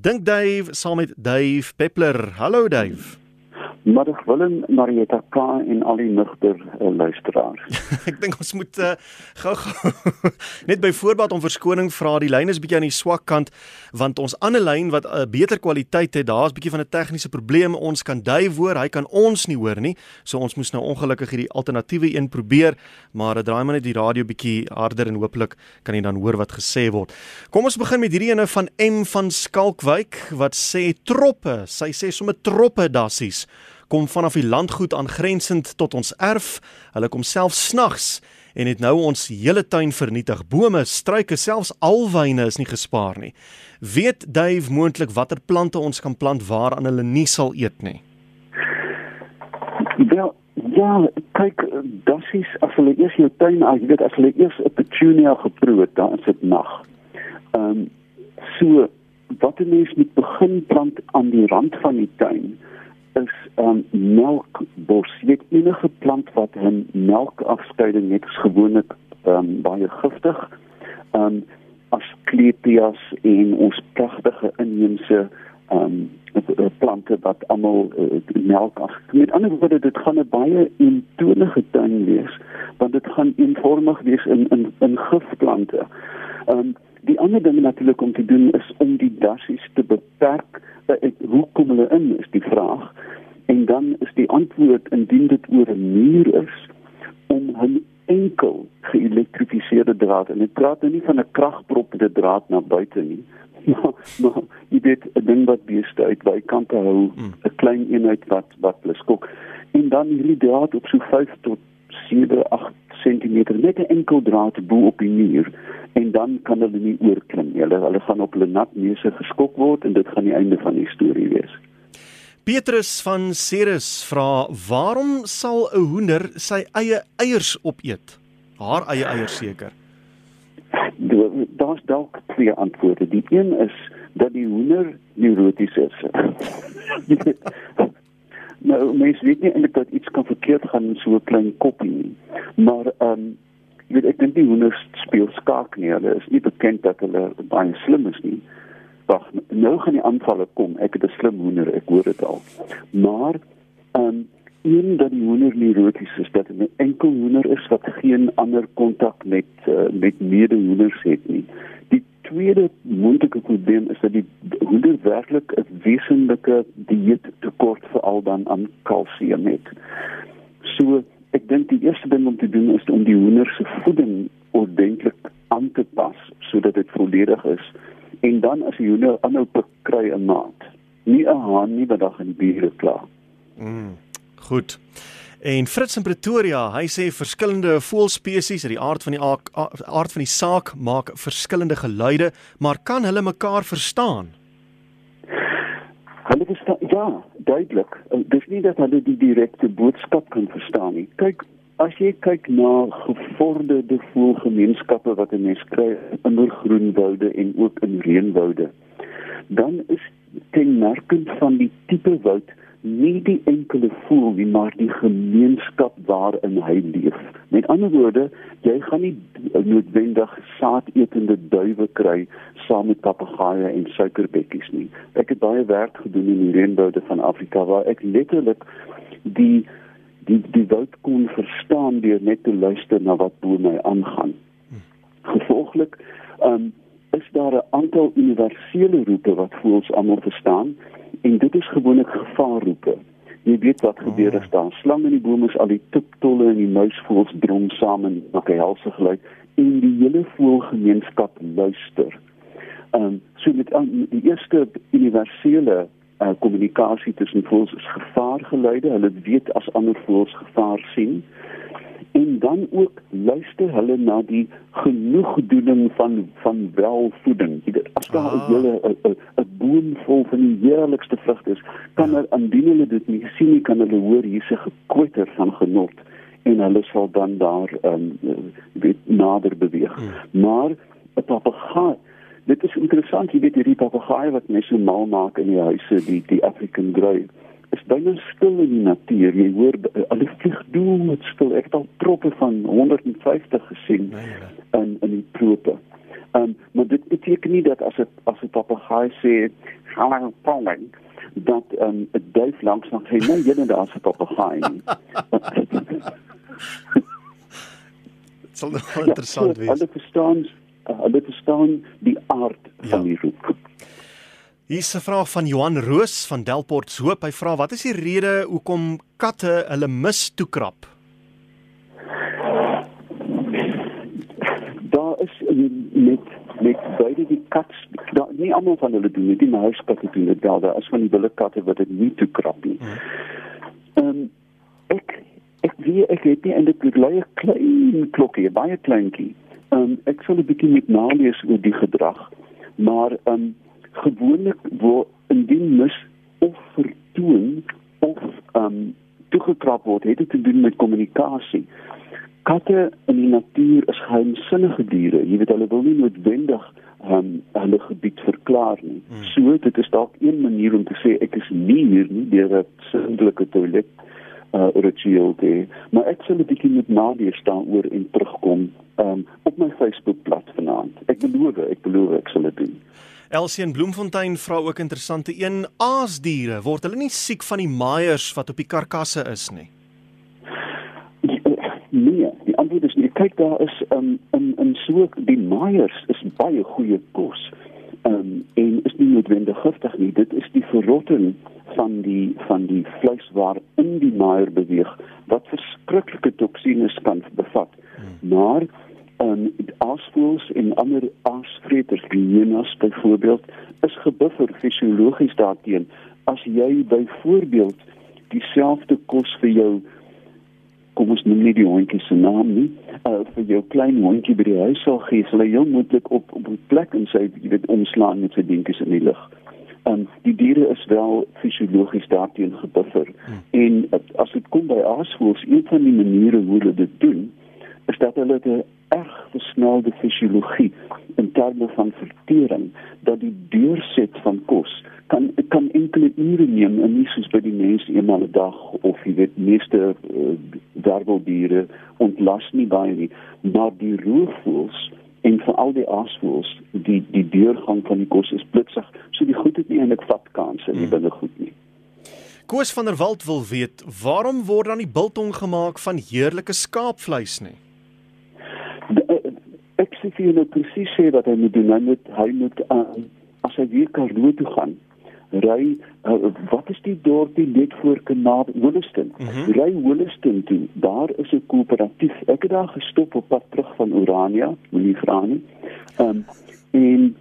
Dink Dave saam met Dave Peppler. Hallo Dave. Middag Willem, Marieta K en al die nugter uh, luisteraars. ek dink ons moet uh, gou gou net by voorbaat om verskoning vra. Die lyn is bietjie aan die swak kant want ons ander lyn wat 'n uh, beter kwaliteit het, daar's bietjie van 'n tegniese probleem. Ons kan Dave hoor, hy kan ons nie hoor nie. So ons moes nou ongelukkig hierdie alternatiewe een probeer, maar dit draai maar net die radio bietjie harder en hooplik kan jy dan hoor wat gesê word. Kom ons begin met hierdie ene van M van Skalkwyk wat sê troppe. Sy sê sommer troppe dassies kom vanaf die landgoed aangrensend tot ons erf. Hulle kom self snags en het nou ons hele tuin vernietig. Bome, struike, selfs alwyne is nie gespaar nie. Weet Dave moontlik watter plante ons kan plant waaraan hulle nie sal eet nie? Wel, ja, kyk, dassies as hulle eers jou tuin, as jy weet as hulle eers 'n petunia geproe het, dan is dit nag. Ehm um, so wat 'n mens moet begin plant aan die rand van die tuin is um, melkbos. Jy weet enige plant wat 'n melkafskeiding het, is gewoonlik um, baie giftig. Um Asclepias en ons pragtige inheemse um plante wat almal uh, melk af. Met ander woorde, dit gaan 'n baie eentonige tuin wees, want dit gaan eenvormig wees in in in gifplante. Um die ander ding natuurlik om te doen is om die dassies te beperk. Uh, hoe kom hulle in is die vraag. En dan is die antwoord indien dit oor 'n muur is om 'n enkel geelektrifiseerde draad en ek praat nou nie van 'n kragpropde draad na buite nie maar, maar jy weet 'n ding wat beeste uit bykante hou. 'n klein eenheid wat wat beskok en dan hierdie draad op so 5 tot 7 8 cm net 'n enkel draad bo op die muur en dan kan hulle nie oorklim nie hulle hulle gaan op hulle nat neuse geskok word en dit gaan die einde van die storie wees Petrus van Ceres vra waarom sal 'n hoender sy eie eiers opeet? Haar eie eiers seker. Daar's dalk twee antwoorde. Die een is dat die hoender neuroties is. nou mens weet nie eintlik dat iets kan verkeerd gaan in so 'n klein koppie nie. Maar ehm um, jy weet ek dink die hoenders speel skaak nie. Hulle is nie bekend dat hulle baie slim is nie. Wag nou gaan die aanvalle kom. Ek het 'n slim hoender ek hoor dit al. Maar um een dat die hoender nie roties is dat 'n enkel hoender is wat geen ander kontak met uh, met medehoenders het nie. Die tweede moontlike probleem is dat die hoender werklik 'n wesenlike dieet tekort veral dan aan kalsium het. So ek dink die eerste ding om te doen is om die hoender se voeding ordentlik aan te pas sodat dit volledig is en dan as jy nou aanhou kry 'n maand. Nie 'n haan nie wat dag in die bure kla. Mm. Goed. En Fritz in Pretoria, hy sê verskillende voëlspesies uit die aard van die aard van die saak maak verskillende geluide, maar kan hulle mekaar verstaan? Hulle verstaan ja, duidelik. Dis nie dat hulle die direkte boodskap kan verstaan nie. Kyk, As jy kyk na gevorderde voelgemeenskappe wat 'n mens kry in groenwoude en ook in reënwoude, dan is kenmerkend van die tipe woud nie die enkele voel nie, maar die gemeenskap waarin hy leef. Met ander woorde, jy gaan nie noodwendig saadetende duwe kry saam met papegaaie en suikerbekkies nie. Ek het baie werk gedoen in die reënwoude van Afrika waar ek letterlik die die die woud kon verstaan deur net te luister na wat bo my aangaan. Gevolglik um, is daar 'n aantal universele roepe wat voels almal verstaan en dit is gewoonlik gevaarroepe. Jy weet wat gebeur as daar slang in die bome is, al die tiptolle en die muisvoëls drom saam en maak 'n helse geluid en die hele voëlgemeenskap luister. Ehm um, so met die eerste universele uh, kommunikasie tussen voëls is gevaargeluide. Hulle weet as ander voëls gevaar sien. En dan ook luister hulle na die genoegdoening van van welvoeding. As daar 'n ah. hele 'n boom vol van die heerlikste vrugte is, kan hulle indien hulle dit nie sien nie, kan hulle hoor hierse gekwetter van genot en hulle sal dan daar ehm um, weet nader beweeg. Hmm. Maar 'n papegaai dit is interessant jy weet hierdie papegaai wat mense so mal maak in die huise die die African grey is baie stil in die natuur jy hoor hulle vlieg doen met stil ek het al troppe van 150 gesien nee, nee. in in die trope Um, maar dit beteken nie dat as dit as 'n papegaai sê hallo Pauline dat ehm, 'n um, duif langs nog sê nee, jy daar's 'n papegaai nie. Dit sal nog ja, interessant so, wees. Hulle verstaan hulle verstaan die aard ja. van die roep. Hier is 'n vraag van Johan Roos van Delport Hoop. Hy vra: "Wat is die rede hoekom katte hulle mis toe krap?" Daar is met met beide die kat da, nie almal van hulle doen dit maar huiskatte doen dit wel. Daar is van die wilde katte wat dit nie toe krap nie. Hmm. Ehm um, ek ek weet ek het nie en dit lê 'n klein klokkie, baie kleintjie. Ehm um, ek sal 'n bietjie met nalees oor die gedrag, maar ehm um, gewoonlik word indien mis of vertoon of ehm um, toegekrap word, het dit te doen met kommunikasie. Katte in die natuur is geheimsinnige diere. Jy weet hulle wil nie noodwendig um, hulle gebied verklaar nie. Hmm. So dit is dalk een manier om te sê ek is nie hier nie deur 'n sindelike toilet uh ritueel te maar ek sal 'n bietjie met Nadia staan oor en terugkom um op my Facebook bladsy vanaand. Ek beloof, ek beloof ek sal dit doen. Elsie en Bloemfontein vra ook interessante een aasdiere word hulle nie siek van die maaiers wat op die karkasse is nie. Nee, die antwoord is nee. Kyk daar is um, in in so die maaiers is baie goeie kos. Um, en is nie noodwendig giftig nie. Dit is die verrotting van die van die vleis waar in die maaier beweeg wat verskriklike toksines kan bevat. Hmm. Maar um, aasvoëls en ander aasvreters, hyenas byvoorbeeld, is gebuffer fisiologies daarteen. As jy byvoorbeeld dieselfde kos vir jou kom ons noem nie die hondjie se naam nie, uh, vir jou klein hondjie by die huis sal gee, sal hy heel moontlik op op 'n plek in sy jy weet omslaan met sy dinkies in die lug. En um, die diere is wel fisiologies daarteen gebuffer. Hmm. En uh, as dit kom by aasvoëls, een van die maniere hoe hulle dit doen, is dat hulle 'n erg versnelde fisiologie in terme van vertering dat die deurset van kos kan kan enkele ure neem en nie soos by die mens eenmal 'n dag of jy weet meeste uh, werveldiere ontlas nie baie nie. Maar die roofvoëls en veral die aasvoëls die die deurgang van die kos is blitsig so die goed het nie eintlik vat kanse nie hmm. binne goed nie. Koos van der Walt wil weet waarom word dan die biltong gemaak van heerlike skaapvleis nie ek sê vir jou nou presies sê wat hy moet doen. Hy moet hy moet uh, as hy weer kan rooi toe gaan ry uh, wat is die dorpie net voor Kanaal Wolliston mm -hmm. ry Wolliston toe. Daar is 'n koöperatief ek het daar gestop op pad terug van Urania moenie vra nie. Um, en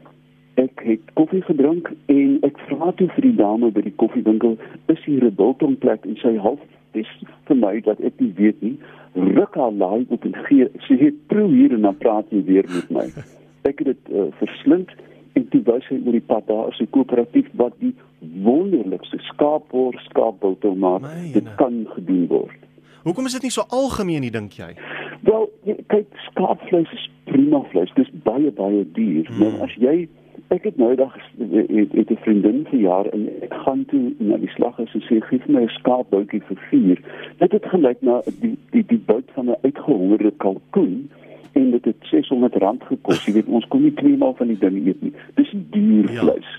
ek het koffie gedrink en ek vra toe vir die dame by die koffiewinkel is hier 'n biltongplek? En sy half dis vir my dat ek nie weet nie. Ruk haar laai op en gee sy het proe hier en dan praat sy weer met my. Ek het dit uh, verslind en toe wys hy oor die pad daar is 'n koöperatief wat die wonderlikste skaapboor skaapbiltou maak. Dit kan gedoen word. Hoekom is dit nie so algemeen nie dink jy? Wel kyk skaapvleis is prima vleis. Dis baie baie duur. Hmm. maar as jy ek het nou dag het, het 'n vriendin vir jaar en ek gaan toe na die slag en sê gee my 'n skaapboutjie vir vuur dit het gelyk na die die die bout van 'n uitgehongerde kalkoen en dit het 600 rand gekos. Jy weet ons kom nie twee maal van die ding eet nie. Dis duur ja. vleis.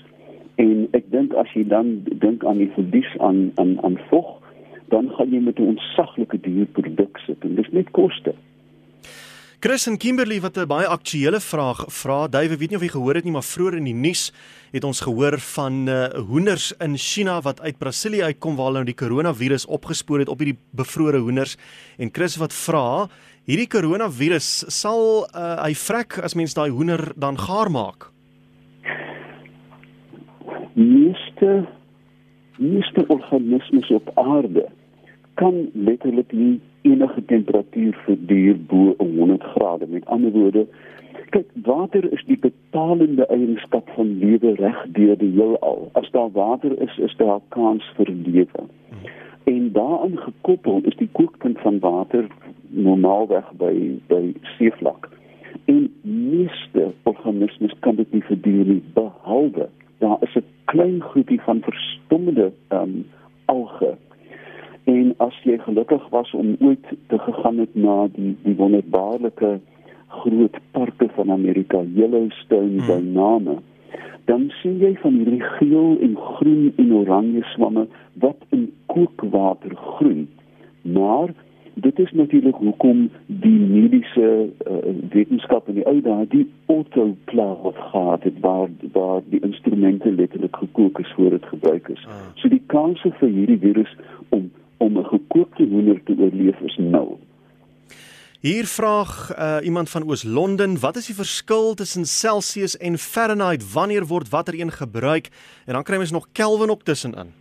En ek dink as jy dan dink aan die verlies aan aan aan vog, dan gaan jy met 'n ontsaglike duur produk sit en dis net koste. Chris en Kimberley wat 'n baie aktuelle vraag vra. Duwe, weet nie of jy gehoor het nie, maar vroeër in die nuus het ons gehoor van uh, hoenders in China wat uit Brasilië uitkom waar hulle nou die koronavirus opgespoor het op hierdie bevrore hoenders. En Chris wat vra, hierdie koronavirus sal uh, hy vrek as mens daai hoender dan gaar maak. Meeste meeste organismes op aarde kan letterlik nie enige temperatuur verduur bo 100 grade. Met ander woorde, kyk, water is die betalende eienskap van lewe reg deur die heelal. As daar water is, is daar kans vir lewe. En daaraan gekoppel is die kookpunt van water normaalweg by by seevlak. En meeste organismes kan dit nie verduur nie behalwe daar is 'n klein groepie van verstommende ehm um, jy gelukkig was om ooit te gegaan het na die die wonderbaarlike groot parke van Amerika, Yellowstone, by hmm. name, dan sien jy van hierdie geel en groen en oranje swamme wat in kookwater groei. Maar dit is natuurlik hoekom die mediese uh, wetenskap in die ou dae die autoclave gehad het waar waar die instrumente letterlik gekook is voor dit gebruik is. Ah. So die kanse vir hierdie virus om om 'n gekookte hoender te oorleef is nul. Hier vra uh, iemand van Oos-London, wat is die verskil tussen Celsius en Fahrenheit? Wanneer word watter een gebruik? En dan kry mens nog Kelvin ook tussenin.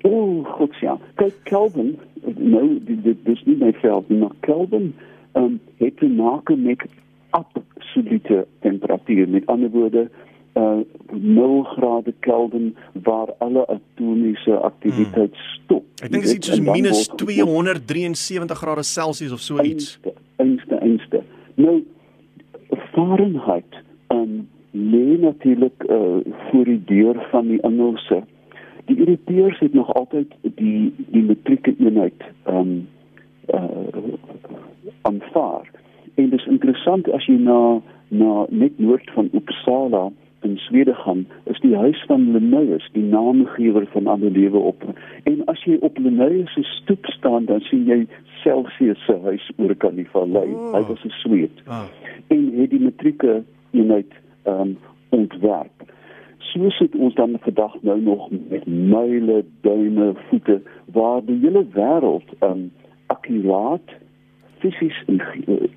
O, oh, goed ja. Kyk Kelvin, nou dit dis nie my veld nie, maar Kelvin ehm um, het te maak met absolute temperatuur. Met ander woorde, uh eh, 0 grade Kelvin waar alle atomiese aktiwiteit hmm. stop. Ek dink dit is iets soos minus 273 grade Celsius of so iets. Einste, einste. Nou Fahrenheit um lê natuurlik uh voor die deur van die Engelse die Europeërs het nog altyd die die metrieke eenheid um, uh aanvaar. En dit is interessant as jy na na net noord van Uppsala in Swede gaan, is die huis van Linnaeus, die naamgewer van alle lewe op. En as jy op Linnaeus se stoep staan, dan sien jy Celsius se huis oor kan die vallei. Oh. Hy was 'n Sweed. Oh. En het die metrieke eenheid ehm um, ontwerp so sit ons dan vandag nou nog met myle, duime, voete waar die hele wêreld um akkuraat fisies en,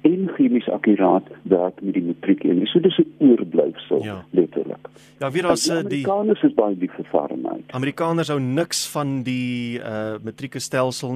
en chemies akkuraat werk met die matriek en so dis 'n oorblyfsel ja. letterlik. Ja, wie as die Amerikaners is baie die vervaardigheid. Amerikaners hou niks van die uh matrieke stelsel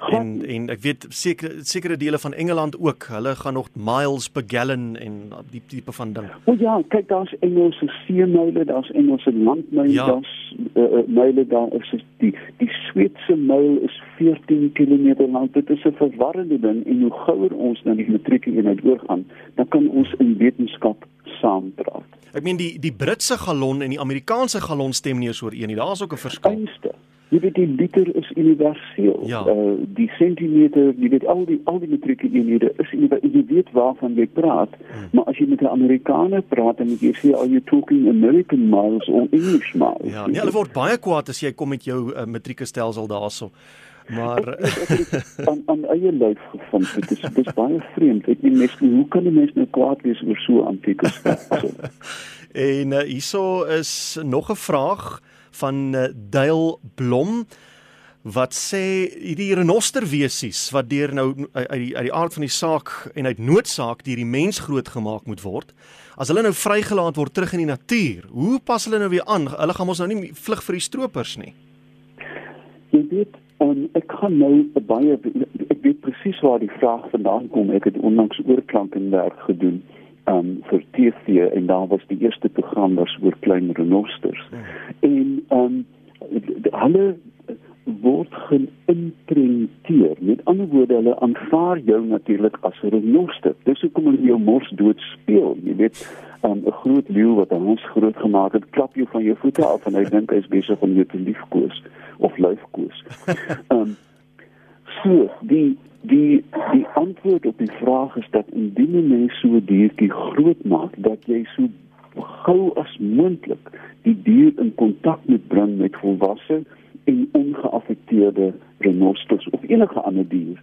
nie. En en ek weet sekere sekere dele van Engeland ook, hulle gaan nog miles per gallon en die tipe van ding. O ja, kyk daar's Engelse seemyle, daar's Engelse landmyle, ja. daar's uh, myle daar is die die Sweedse myl is 14 km lank. Dit is 'n verwarrende ding en hoe gouer ons na die matrieke eenheid oorgaan, dan kan ons in wetenskap saampraat. Ek meen die die Britse gallon en die Amerikaanse gallon stem nie eens ooreen nie. Daar's ook 'n verskil. Einste. Jy weet die liter is universeel. Ja. Uh die sentimeter, jy weet al die al die metrieke eenhede is jy weet waarvan jy praat. Hmm. Maar as jy met 'n Amerikaner praat en jy sê are you talking American miles or English miles? Ja, nee, hulle word baie kwaad as jy kom met jou uh, metrieke stelsel daarso. Maar aan aan eie lyf gevind. Dit is dis baie vreemd. Ek meen mens, hoe kan 'n mens nou kwaad wees oor so 'n antieke stelsel? en uh, hierso is nog 'n vraag van uh, Duil Blom wat sê hierdie renosterwesies wat deur nou uit die uit die aard van die saak en uit noodsaak deur die mens grootgemaak moet word. As hulle nou vrygelaat word terug in die natuur, hoe pas hulle nou weer aan? Hulle gaan mos nou nie vlug vir die stroopers nie. Jy weet, um, ek kan nou baie ek weet presies waar die vraag vandaan kom. Ek het onlangs oorklank in werk gedoen um vir TV en daar was die eerste program was oor klein renosters. Hmm. En um hulle word geïmprinteer. Met ander woorde, hulle aanvaar jou natuurlik as 'n renoster. Dis hoekom hulle jou mors dood speel. Jy weet, um, 'n um, groot leeu wat ons groot gemaak het, klap jou van jou voete af en hy dink hy's besig om jou te liefkoes of liefkoes. Um so, die die die antwoord op die vraag is dat indien jy so 'n diertjie groot maak dat jy so gou as moontlik die dier in kontak moet bring met volwasse en ongeaffekteerde renosters of enige ander dier.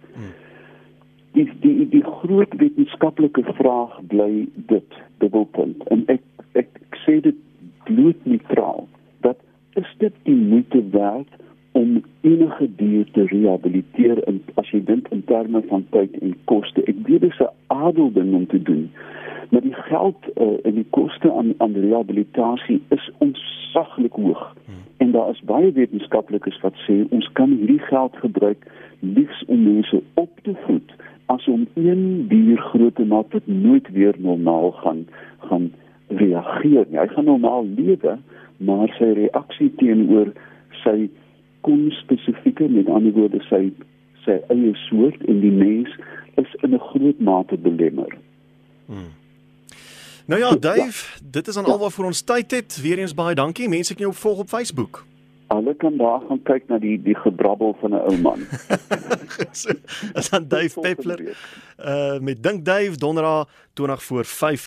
Die die die groot wetenskaplike vraag bly dit dubbelpunt en ek ek, ek sê dit bloot neutraal dat is dit die moeite werd om enige dier te rehabiliteer en as jy dink in terme van tyd en koste. Ek weet dit is 'n adel ding om te doen. Maar die geld uh, en die koste aan aan rehabilitasie is onsaglik hoog. Hmm. En daar is baie wetenskaplikes wat sê ons kan hierdie geld gebruik liefs om mense op te voed as om een dier groot te maak wat nooit weer normaal gaan gaan reageer nie. Hy gaan normaal lewe, maar sy reaksie teenoor sy kon spesifieke met ander woorde sy sy eie soort en die mens is in 'n groot mate belemmer. Hmm. Nou ja, Dave, ja. dit is aan ja. alwaar vir ons tyd het. Weereens baie dankie. Mense kan jou volg op Facebook. Hulle kan daar gaan kyk na die die gebrabbel van 'n ou man. so, as dan Dave Peppler uh met Dink Dave Donra 20 voor 5